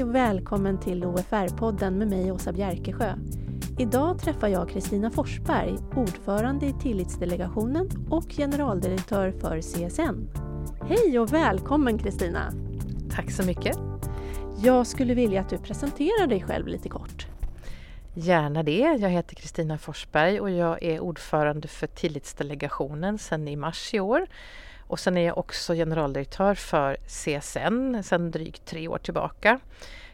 Hej och välkommen till OFR-podden med mig Åsa Bjerkesjö. Idag träffar jag Kristina Forsberg, ordförande i Tillitsdelegationen och generaldirektör för CSN. Hej och välkommen Kristina! Tack så mycket! Jag skulle vilja att du presenterar dig själv lite kort. Gärna det. Jag heter Kristina Forsberg och jag är ordförande för Tillitsdelegationen sedan i mars i år. Och sen är jag också generaldirektör för CSN sedan drygt tre år tillbaka.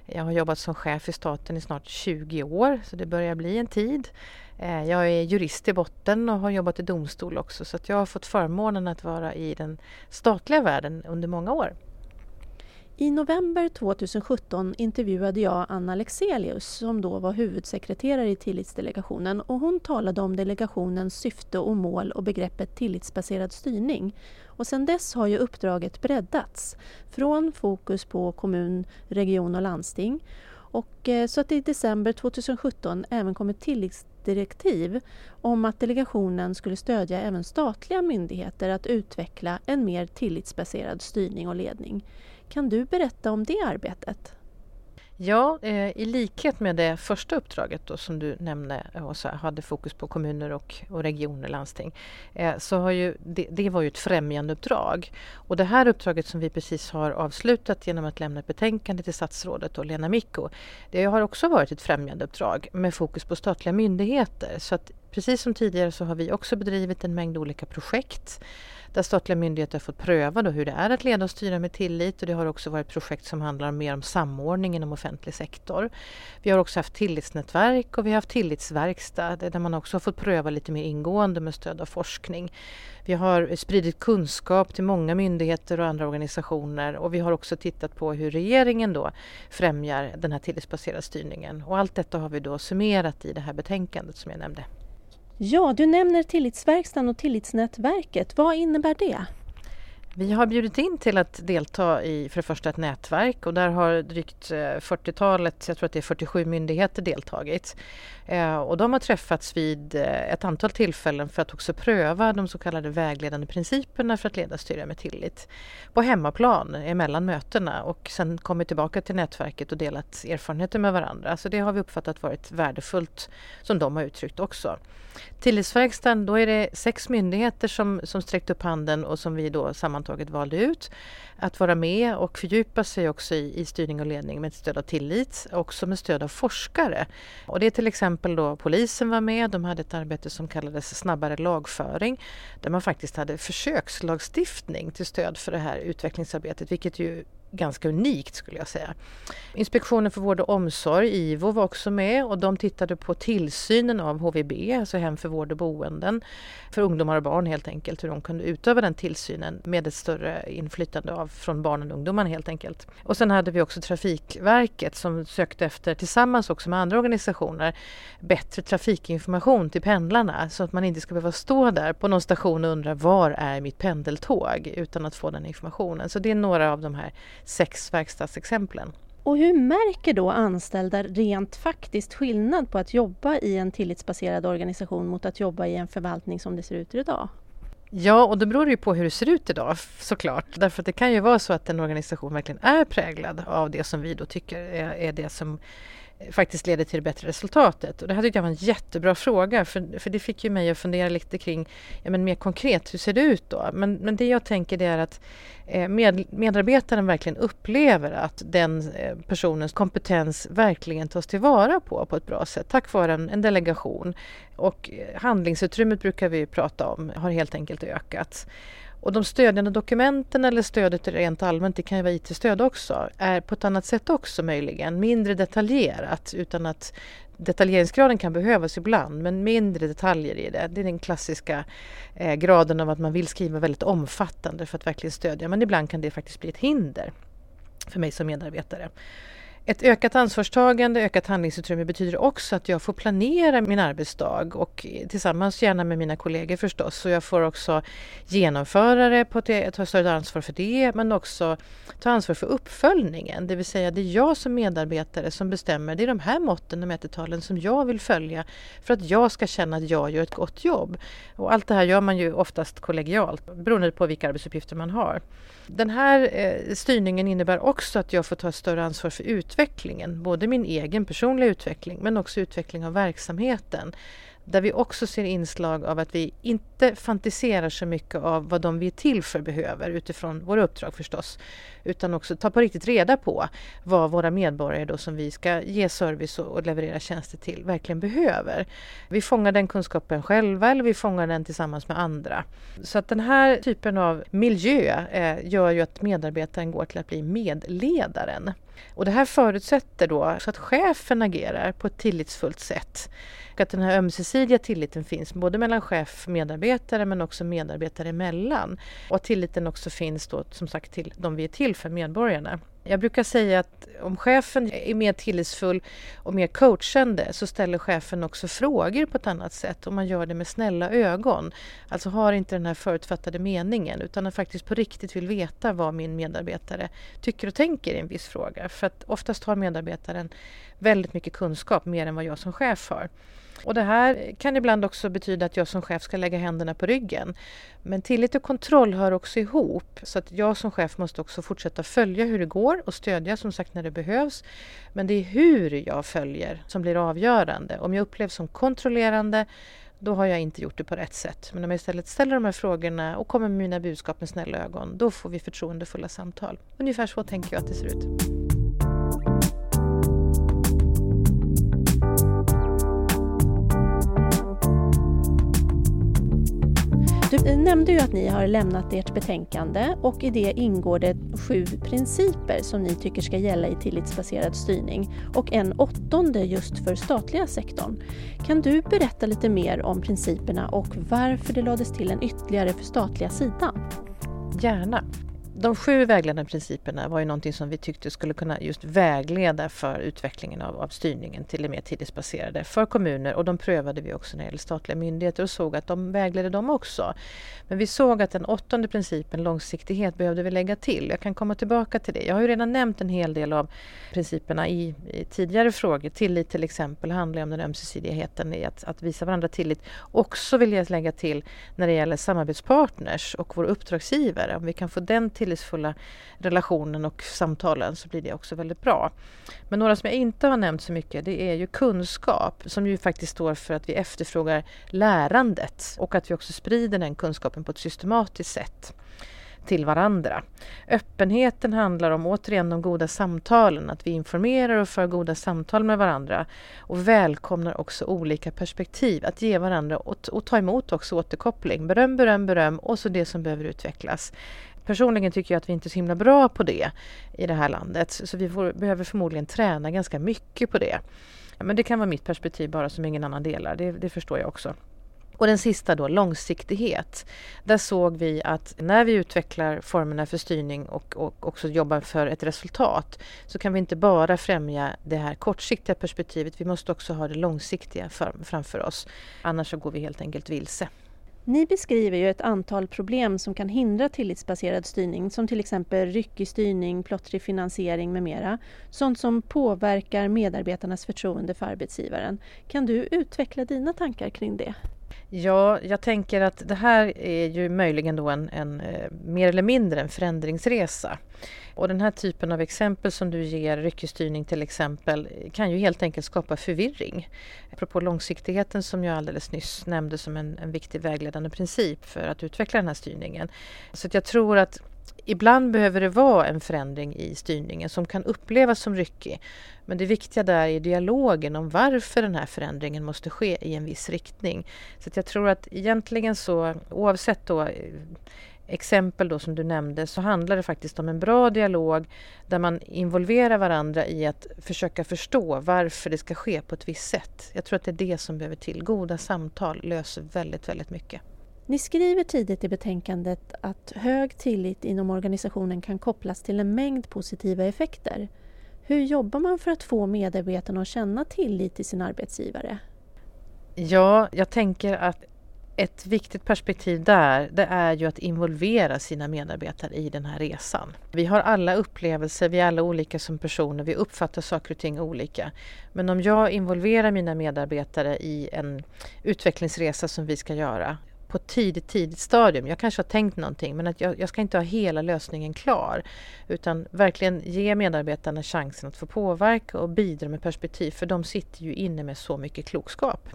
Jag har jobbat som chef i staten i snart 20 år, så det börjar bli en tid. Eh, jag är jurist i botten och har jobbat i domstol också så jag har fått förmånen att vara i den statliga världen under många år. I november 2017 intervjuade jag Anna Lexelius som då var huvudsekreterare i Tillitsdelegationen och hon talade om delegationens syfte och mål och begreppet tillitsbaserad styrning. Och sedan dess har ju uppdraget breddats från fokus på kommun, region och landsting och eh, så att det i december 2017 även kom ett tilläggsdirektiv om att delegationen skulle stödja även statliga myndigheter att utveckla en mer tillitsbaserad styrning och ledning. Kan du berätta om det arbetet? Ja, eh, i likhet med det första uppdraget då, som du nämnde, Åsa, hade fokus på kommuner och, och regioner, landsting, eh, så har ju det, det, var ju ett främjandeuppdrag. Och det här uppdraget som vi precis har avslutat genom att lämna ett betänkande till statsrådet och Lena Micko, det har också varit ett främjandeuppdrag med fokus på statliga myndigheter. Så att precis som tidigare så har vi också bedrivit en mängd olika projekt där statliga myndigheter har fått pröva då hur det är att leda och styra med tillit och det har också varit projekt som handlar mer om samordning inom offentlig sektor. Vi har också haft tillitsnätverk och vi har haft tillitsverkstad där man också har fått pröva lite mer ingående med stöd av forskning. Vi har spridit kunskap till många myndigheter och andra organisationer och vi har också tittat på hur regeringen då främjar den här tillitsbaserade styrningen. Och allt detta har vi då summerat i det här betänkandet som jag nämnde. Ja, du nämner Tillitsverkstan och Tillitsnätverket. Vad innebär det? Vi har bjudit in till att delta i för det första ett nätverk och där har drygt eh, 40-talet, jag tror att det är 47 myndigheter deltagit. Eh, och de har träffats vid eh, ett antal tillfällen för att också pröva de så kallade vägledande principerna för att leda styra med tillit på hemmaplan emellan mötena och sen kommit tillbaka till nätverket och delat erfarenheter med varandra. Så det har vi uppfattat varit värdefullt som de har uttryckt också. Tillitsverkstan, då är det sex myndigheter som, som sträckt upp handen och som vi då sammantaget valde ut att vara med och fördjupa sig också i, i styrning och ledning med stöd av tillit, också med stöd av forskare. Och det är till exempel då polisen var med, de hade ett arbete som kallades snabbare lagföring där man faktiskt hade försökslagstiftning till stöd för det här utvecklingsarbetet, vilket ju ganska unikt skulle jag säga. Inspektionen för vård och omsorg, IVO, var också med och de tittade på tillsynen av HVB, alltså hem för vård och boenden för ungdomar och barn helt enkelt, hur de kunde utöva den tillsynen med ett större inflytande av från barnen och ungdomarna helt enkelt. Och sen hade vi också Trafikverket som sökte efter, tillsammans också med andra organisationer, bättre trafikinformation till pendlarna så att man inte ska behöva stå där på någon station och undra var är mitt pendeltåg utan att få den informationen. Så det är några av de här sex verkstadsexemplen. Och hur märker då anställda rent faktiskt skillnad på att jobba i en tillitsbaserad organisation mot att jobba i en förvaltning som det ser ut idag? Ja, och då beror det ju på hur det ser ut idag såklart. Därför att det kan ju vara så att en organisation verkligen är präglad av det som vi då tycker är, är det som faktiskt leder till det bättre resultatet. Och det här tyckte jag var en jättebra fråga för, för det fick ju mig att fundera lite kring ja, men mer konkret, hur ser det ut då? Men, men det jag tänker det är att eh, med, medarbetaren verkligen upplever att den eh, personens kompetens verkligen tas tillvara på på ett bra sätt tack vare en, en delegation. Och eh, handlingsutrymmet brukar vi prata om har helt enkelt ökat. Och de stödjande dokumenten eller stödet rent allmänt, det kan ju vara IT-stöd också, är på ett annat sätt också möjligen mindre detaljerat utan att detaljeringsgraden kan behövas ibland men mindre detaljer i det. Det är den klassiska eh, graden av att man vill skriva väldigt omfattande för att verkligen stödja men ibland kan det faktiskt bli ett hinder för mig som medarbetare. Ett ökat ansvarstagande, ökat handlingsutrymme betyder också att jag får planera min arbetsdag och tillsammans gärna med mina kollegor förstås. Så jag får också genomföra det, på ett, ta större ansvar för det men också ta ansvar för uppföljningen. Det vill säga det är jag som medarbetare som bestämmer. Det är de här måtten och mätetalen som jag vill följa för att jag ska känna att jag gör ett gott jobb. Och allt det här gör man ju oftast kollegialt beroende på vilka arbetsuppgifter man har. Den här eh, styrningen innebär också att jag får ta större ansvar för ut utvecklingen, både min egen personliga utveckling men också utveckling av verksamheten där vi också ser inslag av att vi inte fantiserar så mycket av vad de vi är till för behöver utifrån våra uppdrag förstås, utan också tar på riktigt reda på vad våra medborgare då som vi ska ge service och leverera tjänster till verkligen behöver. Vi fångar den kunskapen själva eller vi fångar den tillsammans med andra. Så att den här typen av miljö eh, gör ju att medarbetaren går till att bli medledaren. Och det här förutsätter då att chefen agerar på ett tillitsfullt sätt och att den här ömsesidiga tilliten finns både mellan chef och medarbetare men också medarbetare emellan. Och att tilliten också finns då som sagt till de vi är till för, medborgarna. Jag brukar säga att om chefen är mer tillitsfull och mer coachande så ställer chefen också frågor på ett annat sätt och man gör det med snälla ögon. Alltså har inte den här förutfattade meningen utan att faktiskt på riktigt vill veta vad min medarbetare tycker och tänker i en viss fråga. För att oftast har medarbetaren väldigt mycket kunskap, mer än vad jag som chef har. Och det här kan ibland också betyda att jag som chef ska lägga händerna på ryggen. Men tillit och kontroll hör också ihop så att jag som chef måste också fortsätta följa hur det går och stödja som sagt när det behövs. Men det är hur jag följer som blir avgörande. Om jag upplevs som kontrollerande då har jag inte gjort det på rätt sätt. Men om jag istället ställer de här frågorna och kommer med mina budskap med snälla ögon, då får vi förtroendefulla samtal. Ungefär så tänker jag att det ser ut. Nämnde ju att ni har lämnat ert betänkande och i det ingår det sju principer som ni tycker ska gälla i tillitsbaserad styrning och en åttonde just för statliga sektorn. Kan du berätta lite mer om principerna och varför det lades till en ytterligare för statliga sidan? Gärna de sju vägledande principerna var ju någonting som vi tyckte skulle kunna just vägleda för utvecklingen av, av styrningen till det mer tillitsbaserade för kommuner och de prövade vi också när det gäller statliga myndigheter och såg att de vägledde dem också. Men vi såg att den åttonde principen, långsiktighet, behövde vi lägga till. Jag kan komma tillbaka till det. Jag har ju redan nämnt en hel del av principerna i, i tidigare frågor. Tillit till exempel handlar om den ömsesidigheten i att, att visa varandra tillit. Också vill jag lägga till när det gäller samarbetspartners och vår uppdragsgivare. Om vi kan få den till tillitsfulla relationen och samtalen så blir det också väldigt bra. Men några som jag inte har nämnt så mycket det är ju kunskap som ju faktiskt står för att vi efterfrågar lärandet och att vi också sprider den kunskapen på ett systematiskt sätt till varandra. Öppenheten handlar om återigen de goda samtalen, att vi informerar och för goda samtal med varandra och välkomnar också olika perspektiv, att ge varandra och, och ta emot också återkoppling. Beröm, beröm, beröm och så det som behöver utvecklas personligen tycker jag att vi inte är så himla bra på det i det här landet. Så vi får, behöver förmodligen träna ganska mycket på det. Men det kan vara mitt perspektiv bara som ingen annan delar, det, det förstår jag också. Och den sista då, långsiktighet. Där såg vi att när vi utvecklar formerna för styrning och, och också jobbar för ett resultat så kan vi inte bara främja det här kortsiktiga perspektivet. Vi måste också ha det långsiktiga för, framför oss. Annars så går vi helt enkelt vilse. Ni beskriver ju ett antal problem som kan hindra tillitsbaserad styrning som till exempel ryckig styrning, plottrig finansiering med mera. Sånt som påverkar medarbetarnas förtroende för arbetsgivaren. Kan du utveckla dina tankar kring det? Ja, jag tänker att det här är ju möjligen då en, en eh, mer eller mindre en förändringsresa. Och den här typen av exempel som du ger, ryckesstyrning till exempel, kan ju helt enkelt skapa förvirring. Apropå långsiktigheten som jag alldeles nyss nämnde som en, en viktig vägledande princip för att utveckla den här styrningen. Så jag tror att ibland behöver det vara en förändring i styrningen som kan upplevas som ryckig. Men det viktiga där är dialogen om varför den här förändringen måste ske i en viss riktning. Så jag tror att egentligen så, oavsett då eh, exempel då som du nämnde så handlar det faktiskt om en bra dialog där man involverar varandra i att försöka förstå varför det ska ske på ett visst sätt. Jag tror att det är det som behöver till. Goda samtal löser väldigt, väldigt mycket. Ni skriver tidigt i betänkandet att hög tillit inom organisationen kan kopplas till en mängd positiva effekter. Hur jobbar man för att få medarbetarna att känna tillit till sin arbetsgivare? Ja, jag tänker att ett viktigt perspektiv där det är ju att involvera sina medarbetare i den här resan. Vi har alla upplevelser, vi är alla olika som personer, vi uppfattar saker och ting olika. Men om jag involverar mina medarbetare i en utvecklingsresa som vi ska göra på tidigt, tidigt stadium. Jag kanske har tänkt någonting men att jag, jag, ska inte ha hela lösningen klar. Utan verkligen ge medarbetarna chansen att få påverka och bidra med perspektiv för de sitter ju inne med så mycket klokskap.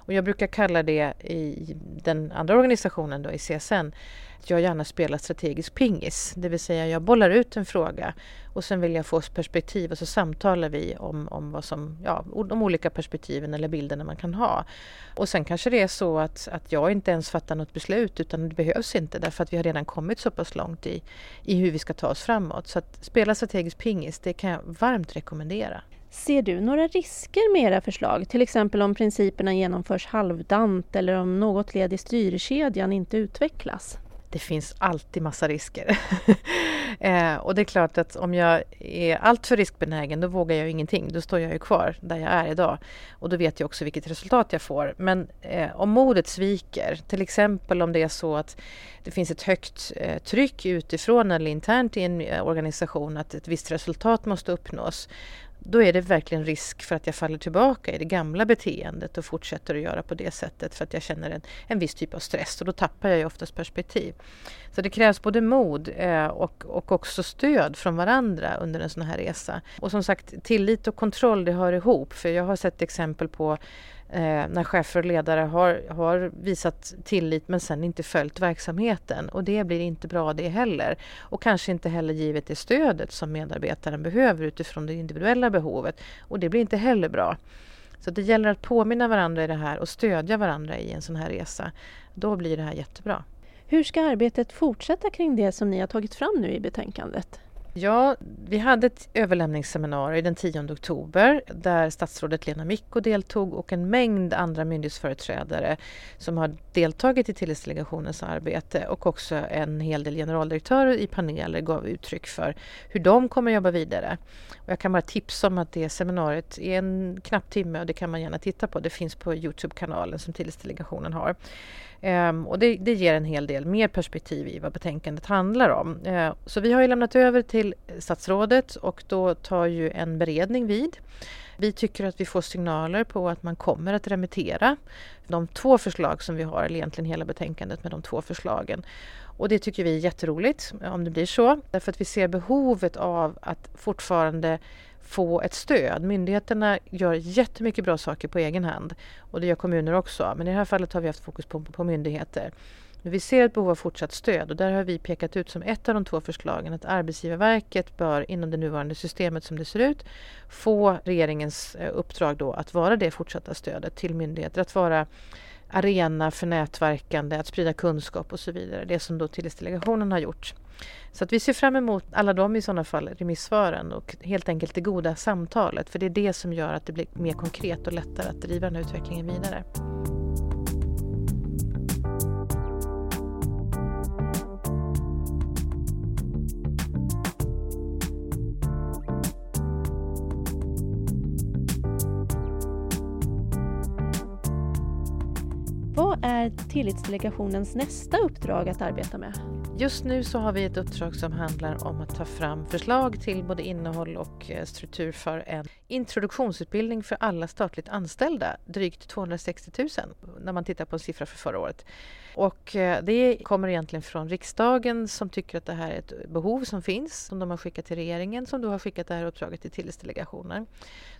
Och jag brukar kalla det i den andra organisationen då, i CSN, att jag gärna spelar strategisk pingis. Det vill säga jag bollar ut en fråga och sen vill jag få perspektiv och så samtalar vi om, om vad som, ja, de olika perspektiven eller bilderna man kan ha. Och sen kanske det är så att, att jag inte ens fattar något beslut utan det behövs inte därför att vi har redan kommit så pass långt i, i hur vi ska ta oss framåt. Så att spela strategisk pingis, det kan jag varmt rekommendera. Ser du några risker med era förslag? Till exempel om principerna genomförs halvdant eller om något led i styrkedjan inte utvecklas? Det finns alltid massa risker. eh, och det är klart att om jag är alltför riskbenägen då vågar jag ingenting. Då står jag ju kvar där jag är idag. Och då vet jag också vilket resultat jag får. Men eh, om modet sviker, till exempel om det är så att det finns ett högt eh, tryck utifrån eller internt i en eh, organisation att ett visst resultat måste uppnås då är det verkligen risk för att jag faller tillbaka i det gamla beteendet och fortsätter att göra på det sättet för att jag känner en, en viss typ av stress och då tappar jag ju oftast perspektiv. Så det krävs både mod eh, och, och också stöd från varandra under en sån här resa. Och som sagt, tillit och kontroll det hör ihop för jag har sett exempel på eh, när chefer och ledare har, har visat tillit men sen inte följt verksamheten. Och det blir inte bra det heller. Och kanske inte heller givet det stödet som medarbetaren behöver utifrån det individuella behovet. Och det blir inte heller bra. Så det gäller att påminna varandra i det här och stödja varandra i en sån här resa. Då blir det här jättebra. Hur ska arbetet fortsätta kring det som ni har tagit fram nu i betänkandet? Ja, vi hade ett överlämningsseminarium den 10 oktober där statsrådet Lena Micko deltog och en mängd andra myndighetsföreträdare som har deltagit i Tillitsdelegationens arbete och också en hel del generaldirektörer i paneler gav uttryck för hur de kommer jobba vidare. Och jag kan bara tipsa om att det seminariet är en knapp timme och det kan man gärna titta på. Det finns på Youtube-kanalen som Tillitsdelegationen har. Um, och det, det, ger en hel del mer perspektiv i vad betänkandet handlar om. Uh, så vi har ju lämnat över till statsrådet och då tar ju en beredning vid. Vi tycker att vi får signaler på att man kommer att remittera de två förslag som vi har, eller egentligen hela betänkandet med de två förslagen. Och det tycker vi är jätteroligt om det blir så, därför att vi ser behovet av att fortfarande få ett stöd. Myndigheterna gör jättemycket bra saker på egen hand och det gör kommuner också. Men i det här fallet har vi haft fokus på, på myndigheter. Vi ser ett behov av fortsatt stöd och där har vi pekat ut som ett av de två förslagen att Arbetsgivarverket bör inom det nuvarande systemet som det ser ut få regeringens eh, uppdrag då att vara det fortsatta stödet till myndigheter, att vara arena för nätverkande, att sprida kunskap och så vidare. Det som då Tillitsdelegationen har gjort. Så att vi ser fram emot alla de i sådana fall remissvaren och helt enkelt det goda samtalet för det är det som gör att det blir mer konkret och lättare att driva den här utvecklingen vidare. Vad är Tillitsdelegationens nästa uppdrag att arbeta med? Just nu så har vi ett uppdrag som handlar om att ta fram förslag till både innehåll och eh, struktur för en introduktionsutbildning för alla statligt anställda, drygt 260 000 när man tittar på en siffra för förra året. Och eh, det kommer egentligen från riksdagen som tycker att det här är ett behov som finns, som de har skickat till regeringen, som då har skickat det här uppdraget till Tillitsdelegationen.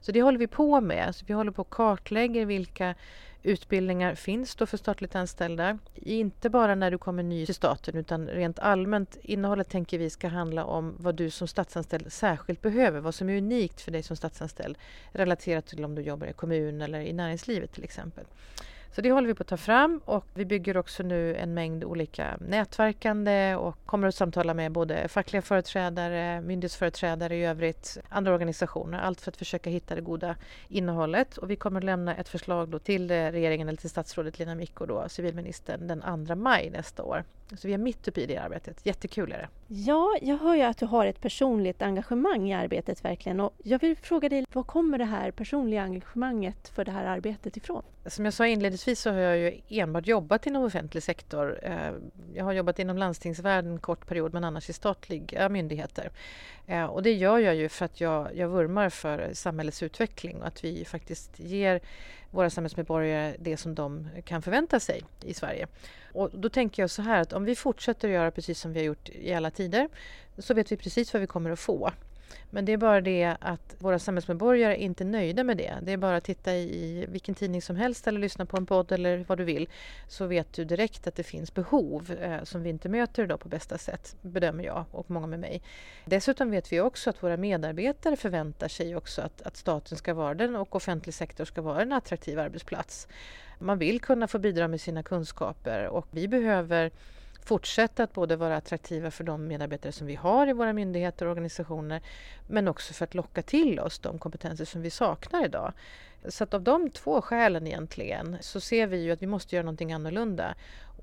Så det håller vi på med. Så vi håller på att kartlägga vilka utbildningar finns då för statligt anställda. Inte bara när du kommer ny till staten utan rent allmänt. Innehållet tänker vi ska handla om vad du som statsanställd särskilt behöver, vad som är unikt för dig som statsanställd relaterat till om du jobbar i kommun eller i näringslivet till exempel. Så det håller vi på att ta fram och vi bygger också nu en mängd olika nätverkande och kommer att samtala med både fackliga företrädare, myndighetsföreträdare i övrigt, andra organisationer. Allt för att försöka hitta det goda innehållet och vi kommer att lämna ett förslag då till regeringen eller till statsrådet Lena Micko, då, civilministern, den 2 maj nästa år. Så vi är mitt uppe i det arbetet. Jättekul är det. Ja, jag hör ju att du har ett personligt engagemang i arbetet verkligen. Och jag vill fråga dig, var kommer det här personliga engagemanget för det här arbetet ifrån? Som jag sa inledningsvis inledningsvis så har jag ju enbart jobbat inom offentlig sektor. Eh, jag har jobbat inom landstingsvärlden en kort period men annars i statliga myndigheter. Eh, och det gör jag ju för att jag, jag vurmar för samhällets utveckling och att vi faktiskt ger våra samhällsmedborgare det som de kan förvänta sig i Sverige. Och då tänker jag så här att om vi fortsätter att göra precis som vi har gjort i alla tider så vet vi precis vad vi kommer att få. Men det är bara det att våra samhällsmedborgare är inte nöjda med det. Det är bara att titta i vilken tidning som helst eller lyssna på en podd eller vad du vill så vet du direkt att det finns behov eh, som vi inte möter idag på bästa sätt, bedömer jag och många med mig. Dessutom vet vi också att våra medarbetare förväntar sig också att, att staten ska vara den och offentlig sektor ska vara en attraktiv arbetsplats. Man vill kunna få bidra med sina kunskaper och vi behöver fortsätta att både vara attraktiva för de medarbetare som vi har i våra myndigheter och organisationer men också för att locka till oss de kompetenser som vi saknar idag. Så att av de två skälen egentligen så ser vi ju att vi måste göra någonting annorlunda.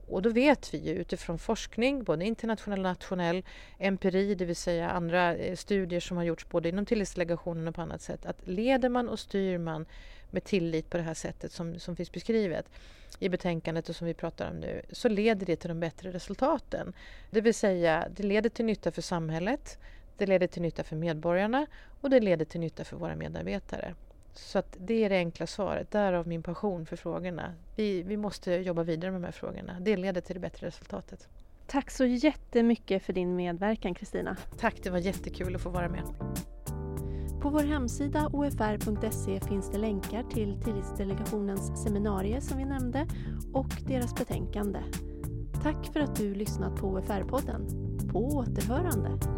Och då vet vi ju utifrån forskning, både internationell och nationell, empiri, det vill säga andra eh, studier som har gjorts både inom tillitsdelegationen och på annat sätt, att leder man och styr man med tillit på det här sättet som, som finns beskrivet i betänkandet och som vi pratar om nu, så leder det till de bättre resultaten. Det vill säga, det leder till nytta för samhället, det leder till nytta för medborgarna och det leder till nytta för våra medarbetare. Så att det är det enkla svaret, därav min passion för frågorna. Vi, vi måste jobba vidare med de här frågorna. Det leder till det bättre resultatet. Tack så jättemycket för din medverkan Kristina. Tack, det var jättekul att få vara med. På vår hemsida ofr.se finns det länkar till Tillitsdelegationens seminarier som vi nämnde och deras betänkande. Tack för att du lyssnat på OFR-podden. På återhörande!